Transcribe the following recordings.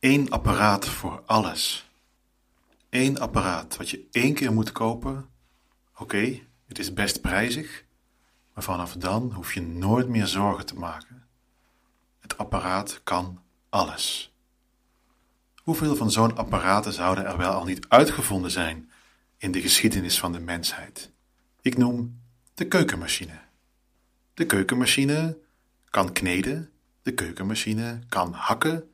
Eén apparaat voor alles. Eén apparaat wat je één keer moet kopen. Oké, het is best prijzig, maar vanaf dan hoef je nooit meer zorgen te maken. Het apparaat kan alles. Hoeveel van zo'n apparaten zouden er wel al niet uitgevonden zijn in de geschiedenis van de mensheid? Ik noem de keukenmachine. De keukenmachine kan kneden, de keukenmachine kan hakken,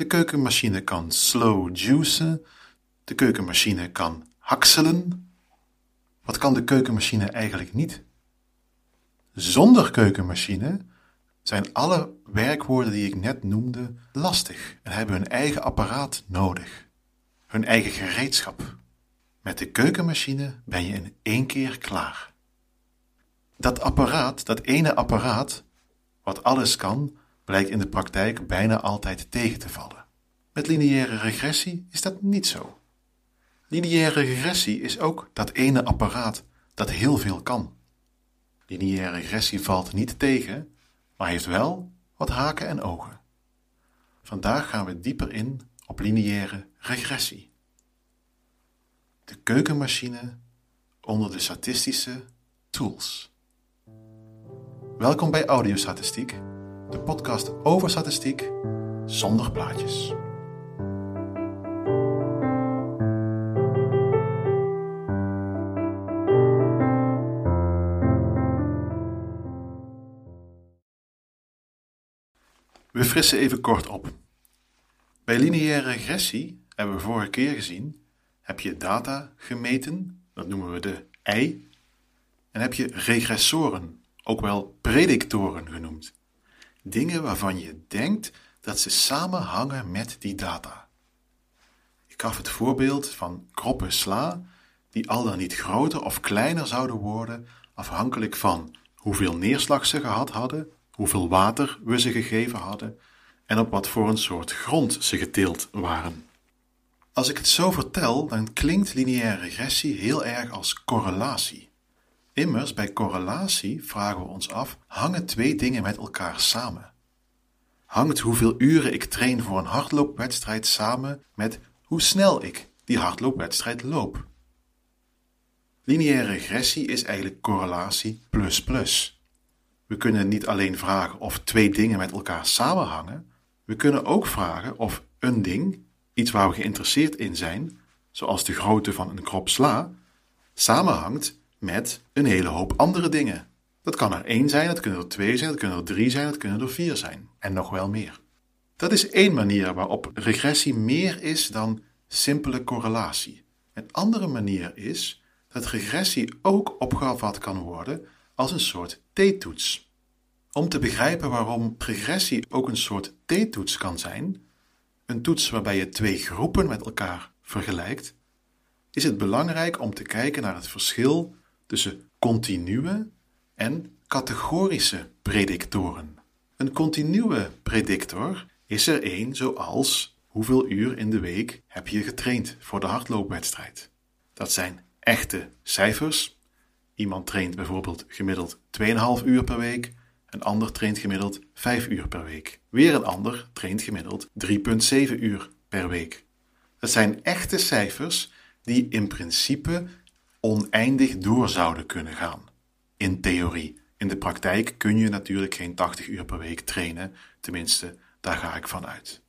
de keukenmachine kan slow juicen, de keukenmachine kan hakselen. Wat kan de keukenmachine eigenlijk niet? Zonder keukenmachine zijn alle werkwoorden die ik net noemde lastig en hebben hun eigen apparaat nodig, hun eigen gereedschap. Met de keukenmachine ben je in één keer klaar. Dat apparaat, dat ene apparaat, wat alles kan, blijkt in de praktijk bijna altijd tegen te vallen. Met lineaire regressie is dat niet zo. Lineaire regressie is ook dat ene apparaat dat heel veel kan. Lineaire regressie valt niet tegen, maar heeft wel wat haken en ogen. Vandaag gaan we dieper in op lineaire regressie. De keukenmachine onder de statistische tools. Welkom bij Audiostatistiek, de podcast over statistiek zonder plaatjes. We frissen even kort op. Bij lineaire regressie, hebben we vorige keer gezien, heb je data gemeten, dat noemen we de I, en heb je regressoren, ook wel predictoren genoemd. Dingen waarvan je denkt dat ze samenhangen met die data. Ik gaf het voorbeeld van kroppen sla, die al dan niet groter of kleiner zouden worden afhankelijk van hoeveel neerslag ze gehad hadden hoeveel water we ze gegeven hadden en op wat voor een soort grond ze geteeld waren. Als ik het zo vertel, dan klinkt lineaire regressie heel erg als correlatie. Immers, bij correlatie vragen we ons af: hangen twee dingen met elkaar samen? Hangt hoeveel uren ik train voor een hardloopwedstrijd samen met hoe snel ik die hardloopwedstrijd loop? Lineaire regressie is eigenlijk correlatie plus plus. We kunnen niet alleen vragen of twee dingen met elkaar samenhangen, we kunnen ook vragen of een ding, iets waar we geïnteresseerd in zijn, zoals de grootte van een krop sla, samenhangt met een hele hoop andere dingen. Dat kan er één zijn, dat kunnen er twee zijn, dat kunnen er drie zijn, dat kunnen er vier zijn en nog wel meer. Dat is één manier waarop regressie meer is dan simpele correlatie. Een andere manier is dat regressie ook opgevat kan worden als een soort t-toets. Om te begrijpen waarom regressie ook een soort t-toets kan zijn, een toets waarbij je twee groepen met elkaar vergelijkt, is het belangrijk om te kijken naar het verschil tussen continue en categorische predictoren. Een continue predictor is er één zoals hoeveel uur in de week heb je getraind voor de hardloopwedstrijd. Dat zijn echte cijfers Iemand traint bijvoorbeeld gemiddeld 2,5 uur per week, een ander traint gemiddeld 5 uur per week. Weer een ander traint gemiddeld 3,7 uur per week. Dat zijn echte cijfers die in principe oneindig door zouden kunnen gaan. In theorie. In de praktijk kun je natuurlijk geen 80 uur per week trainen, tenminste, daar ga ik van uit.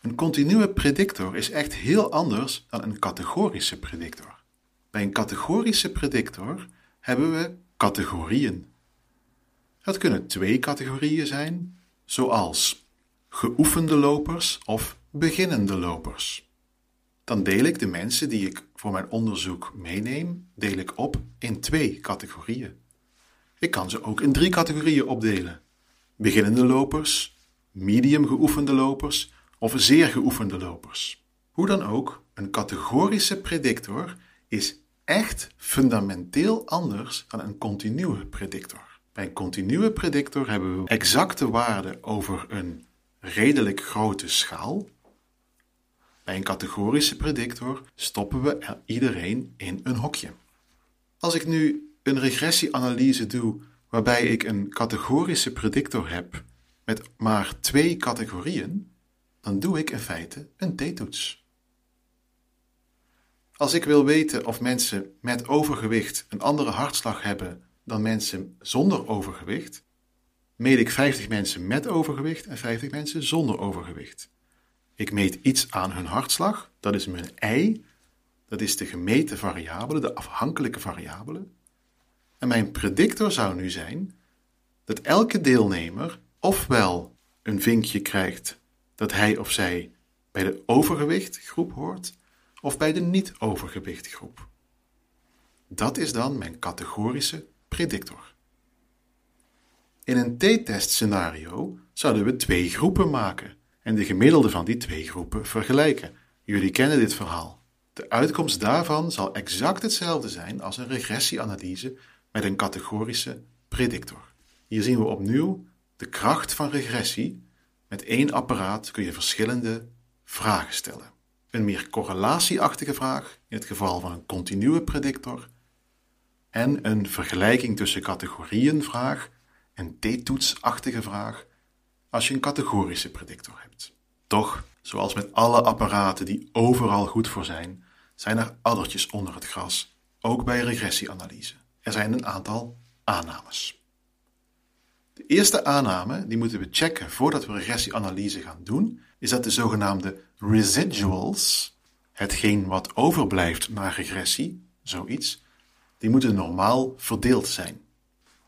Een continue predictor is echt heel anders dan een categorische predictor. Bij een categorische predictor hebben we categorieën. Dat kunnen twee categorieën zijn, zoals geoefende lopers of beginnende lopers. Dan deel ik de mensen die ik voor mijn onderzoek meeneem, deel ik op in twee categorieën. Ik kan ze ook in drie categorieën opdelen: beginnende lopers, medium geoefende lopers of zeer geoefende lopers. Hoe dan ook, een categorische predictor is echt fundamenteel anders dan een continue predictor. Bij een continue predictor hebben we exacte waarden over een redelijk grote schaal. Bij een categorische predictor stoppen we er iedereen in een hokje. Als ik nu een regressieanalyse doe waarbij ik een categorische predictor heb met maar twee categorieën, dan doe ik in feite een t-toets. Als ik wil weten of mensen met overgewicht een andere hartslag hebben dan mensen zonder overgewicht, meet ik 50 mensen met overgewicht en 50 mensen zonder overgewicht. Ik meet iets aan hun hartslag, dat is mijn ei, dat is de gemeten variabele, de afhankelijke variabele. En mijn predictor zou nu zijn dat elke deelnemer ofwel een vinkje krijgt dat hij of zij bij de overgewichtgroep hoort, of bij de niet-overgewichtgroep. Dat is dan mijn categorische predictor. In een t-test scenario zouden we twee groepen maken en de gemiddelde van die twee groepen vergelijken. Jullie kennen dit verhaal. De uitkomst daarvan zal exact hetzelfde zijn als een regressieanalyse met een categorische predictor. Hier zien we opnieuw de kracht van regressie. Met één apparaat kun je verschillende vragen stellen. Een meer correlatieachtige vraag in het geval van een continue predictor en een vergelijking tussen categorieën vraag, een t-toetsachtige vraag, als je een categorische predictor hebt. Toch, zoals met alle apparaten die overal goed voor zijn, zijn er addertjes onder het gras, ook bij regressieanalyse. Er zijn een aantal aannames. De eerste aanname, die moeten we checken voordat we regressieanalyse gaan doen, is dat de zogenaamde residuals, hetgeen wat overblijft na regressie, zoiets, die moeten normaal verdeeld zijn.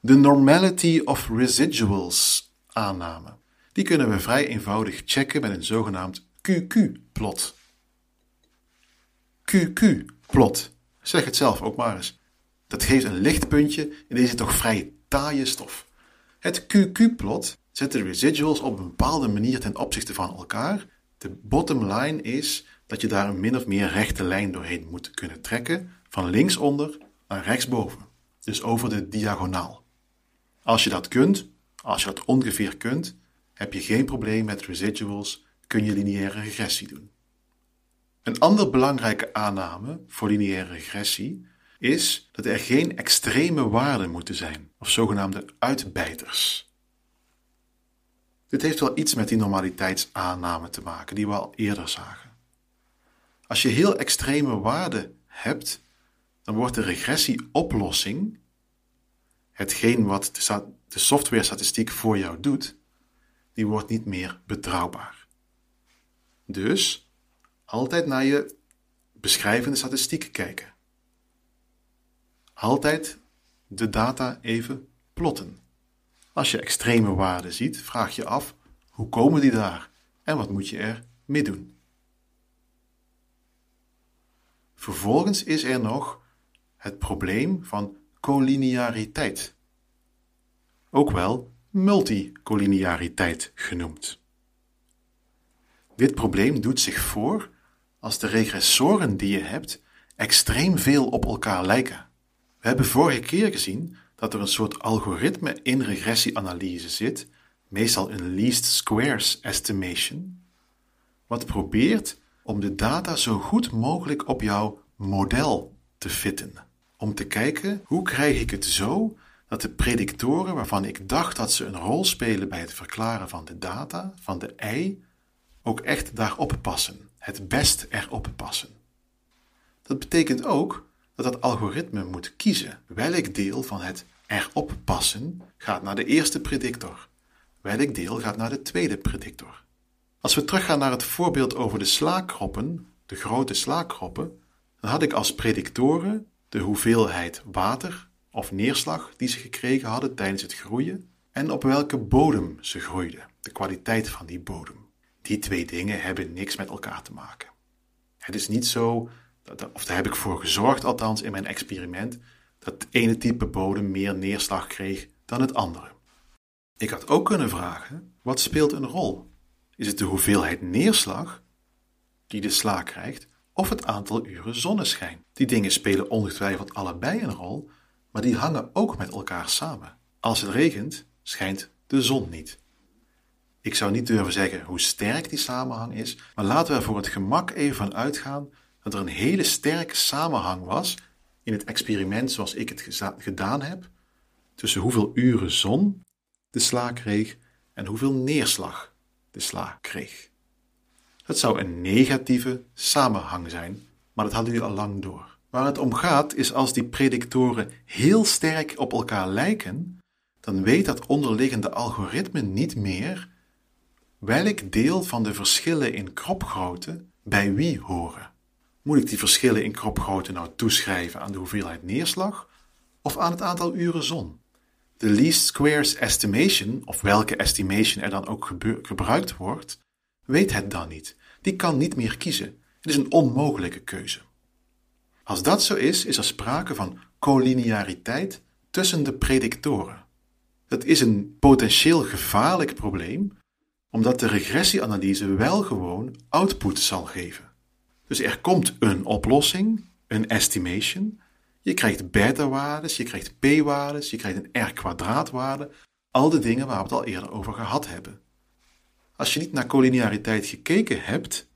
De normality of residuals aanname, die kunnen we vrij eenvoudig checken met een zogenaamd QQ-plot. QQ-plot, zeg het zelf ook maar eens. Dat geeft een lichtpuntje in deze toch vrij taaie stof. Het QQ-plot zet de residuals op een bepaalde manier ten opzichte van elkaar. De bottom line is dat je daar een min of meer rechte lijn doorheen moet kunnen trekken, van linksonder naar rechtsboven, dus over de diagonaal. Als je dat kunt, als je dat ongeveer kunt, heb je geen probleem met residuals, kun je lineaire regressie doen. Een andere belangrijke aanname voor lineaire regressie is dat er geen extreme waarden moeten zijn, of zogenaamde uitbijters. Dit heeft wel iets met die normaliteitsaanname te maken, die we al eerder zagen. Als je heel extreme waarden hebt, dan wordt de regressieoplossing, hetgeen wat de software-statistiek voor jou doet, die wordt niet meer betrouwbaar. Dus altijd naar je beschrijvende statistieken kijken. Altijd de data even plotten. Als je extreme waarden ziet, vraag je af hoe komen die daar en wat moet je er mee doen. Vervolgens is er nog het probleem van collineariteit, ook wel multicollineariteit genoemd. Dit probleem doet zich voor als de regressoren die je hebt extreem veel op elkaar lijken. We hebben vorige keer gezien dat er een soort algoritme in regressieanalyse zit, meestal een least squares estimation, wat probeert om de data zo goed mogelijk op jouw model te fitten. Om te kijken hoe krijg ik het zo dat de predictoren waarvan ik dacht dat ze een rol spelen bij het verklaren van de data, van de ei, ook echt daarop passen, het best erop passen. Dat betekent ook dat het algoritme moet kiezen welk deel van het erop passen gaat naar de eerste predictor, welk deel gaat naar de tweede predictor. Als we teruggaan naar het voorbeeld over de slaakroppen, de grote slaakroppen, dan had ik als predictoren de hoeveelheid water of neerslag die ze gekregen hadden tijdens het groeien en op welke bodem ze groeiden, de kwaliteit van die bodem. Die twee dingen hebben niks met elkaar te maken. Het is niet zo, of daar heb ik voor gezorgd althans in mijn experiment, dat het ene type bodem meer neerslag kreeg dan het andere. Ik had ook kunnen vragen, wat speelt een rol? Is het de hoeveelheid neerslag die de sla krijgt, of het aantal uren zonneschijn? Die dingen spelen ongetwijfeld allebei een rol, maar die hangen ook met elkaar samen. Als het regent, schijnt de zon niet. Ik zou niet durven zeggen hoe sterk die samenhang is, maar laten we er voor het gemak even van uitgaan dat er een hele sterke samenhang was in het experiment zoals ik het gedaan heb, tussen hoeveel uren zon de sla kreeg en hoeveel neerslag de sla kreeg. Het zou een negatieve samenhang zijn, maar dat hadden jullie al lang door. Waar het om gaat is als die predictoren heel sterk op elkaar lijken, dan weet dat onderliggende algoritme niet meer welk deel van de verschillen in kropgrootte bij wie horen. Moet ik die verschillen in kropgrootte nou toeschrijven aan de hoeveelheid neerslag of aan het aantal uren zon? De least squares estimation, of welke estimation er dan ook gebruikt wordt, weet het dan niet. Die kan niet meer kiezen. Het is een onmogelijke keuze. Als dat zo is, is er sprake van collineariteit tussen de predictoren. Dat is een potentieel gevaarlijk probleem, omdat de regressieanalyse wel gewoon output zal geven. Dus er komt een oplossing, een estimation. Je krijgt beta-waardes, je krijgt p-waardes, je krijgt een r-kwadraatwaarde. Al de dingen waar we het al eerder over gehad hebben. Als je niet naar collineariteit gekeken hebt,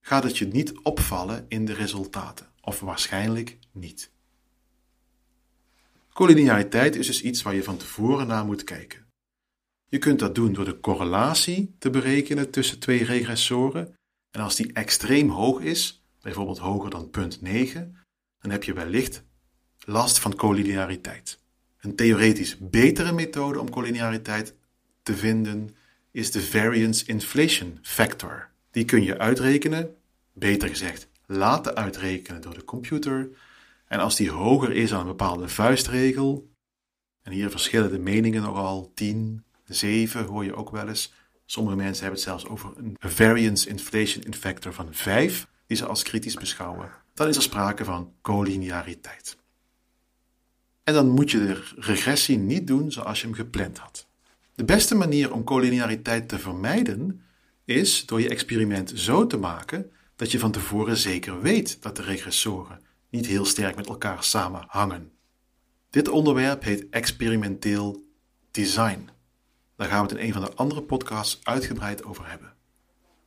gaat het je niet opvallen in de resultaten, of waarschijnlijk niet. Collineariteit is dus iets waar je van tevoren naar moet kijken. Je kunt dat doen door de correlatie te berekenen tussen twee regressoren. En als die extreem hoog is, bijvoorbeeld hoger dan 0,9, dan heb je wellicht last van collineariteit. Een theoretisch betere methode om collineariteit te vinden is de variance inflation factor. Die kun je uitrekenen, beter gezegd laten uitrekenen door de computer. En als die hoger is dan een bepaalde vuistregel, en hier verschillen de meningen nogal, 10, 7 hoor je ook wel eens. Sommige mensen hebben het zelfs over een variance inflation factor van 5, die ze als kritisch beschouwen. Dan is er sprake van collineariteit. En dan moet je de regressie niet doen zoals je hem gepland had. De beste manier om collineariteit te vermijden is door je experiment zo te maken dat je van tevoren zeker weet dat de regressoren niet heel sterk met elkaar samenhangen. Dit onderwerp heet experimenteel design. Daar gaan we het in een van de andere podcasts uitgebreid over hebben.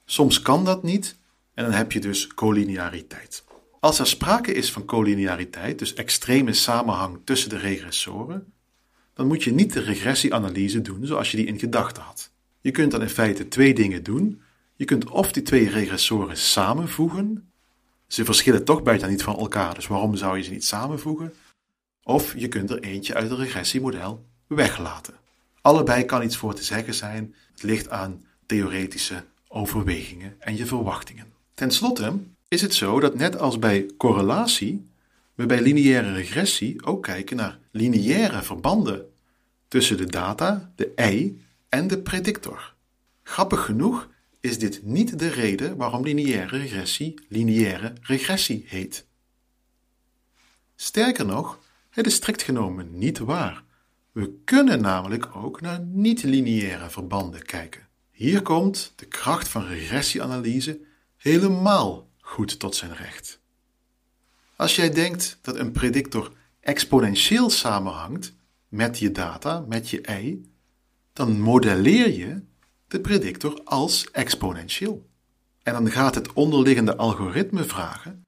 Soms kan dat niet en dan heb je dus collineariteit. Als er sprake is van collineariteit, dus extreme samenhang tussen de regressoren, dan moet je niet de regressieanalyse doen zoals je die in gedachten had. Je kunt dan in feite twee dingen doen. Je kunt of die twee regressoren samenvoegen. Ze verschillen toch bijna niet van elkaar, dus waarom zou je ze niet samenvoegen? Of je kunt er eentje uit het regressiemodel weglaten. Allebei kan iets voor te zeggen zijn. Het ligt aan theoretische overwegingen en je verwachtingen. Ten slotte is het zo dat net als bij correlatie, we bij lineaire regressie ook kijken naar lineaire verbanden tussen de data, de ei en de predictor. Grappig genoeg is dit niet de reden waarom lineaire regressie lineaire regressie heet. Sterker nog, het is strikt genomen niet waar. We kunnen namelijk ook naar niet-lineaire verbanden kijken. Hier komt de kracht van regressieanalyse helemaal goed tot zijn recht. Als jij denkt dat een predictor exponentieel samenhangt met je data, met je ei, dan modelleer je de predictor als exponentieel. En dan gaat het onderliggende algoritme vragen: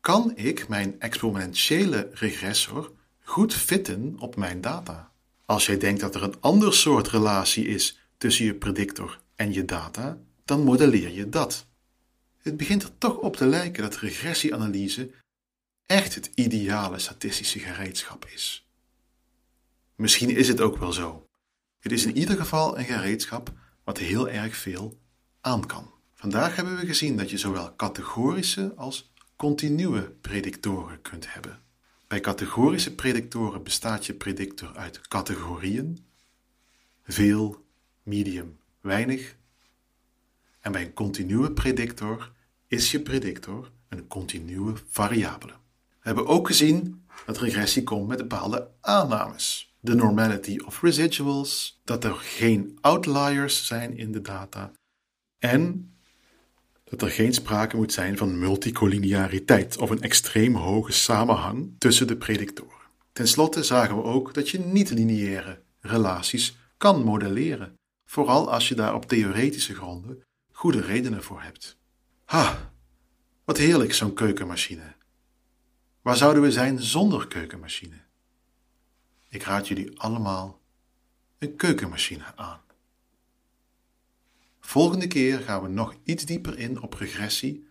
kan ik mijn exponentiële regressor goed fitten op mijn data? Als jij denkt dat er een ander soort relatie is tussen je predictor en je data, dan modelleer je dat. Het begint er toch op te lijken dat regressieanalyse echt het ideale statistische gereedschap is. Misschien is het ook wel zo. Het is in ieder geval een gereedschap wat heel erg veel aan kan. Vandaag hebben we gezien dat je zowel categorische als continue predictoren kunt hebben. Bij categorische predictoren bestaat je predictor uit categorieën, veel, medium, weinig. En bij een continue predictor is je predictor een continue variabele. We hebben ook gezien dat regressie komt met bepaalde aannames. De normality of residuals, dat er geen outliers zijn in de data en dat er geen sprake moet zijn van multicollineariteit of een extreem hoge samenhang tussen de predictoren. Ten slotte zagen we ook dat je niet-lineaire relaties kan modelleren, vooral als je daar op theoretische gronden goede redenen voor hebt. Ha, wat heerlijk zo'n keukenmachine. Waar zouden we zijn zonder keukenmachine? Ik raad jullie allemaal een keukenmachine aan. Volgende keer gaan we nog iets dieper in op regressie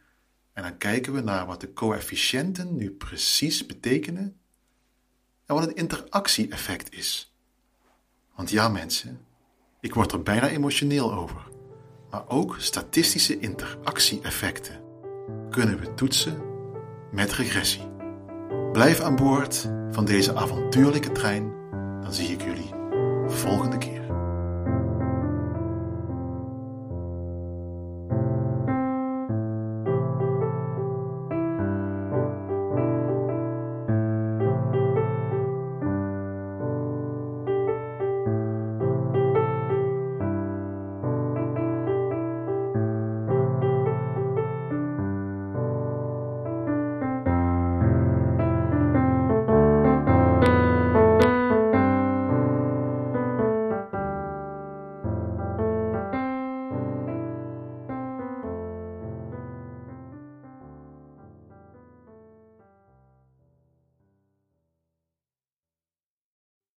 en dan kijken we naar wat de coëfficiënten nu precies betekenen en wat het interactie-effect is. Want ja, mensen, ik word er bijna emotioneel over. Maar ook statistische interactie-effecten kunnen we toetsen met regressie. Blijf aan boord van deze avontuurlijke trein, dan zie ik jullie volgende keer.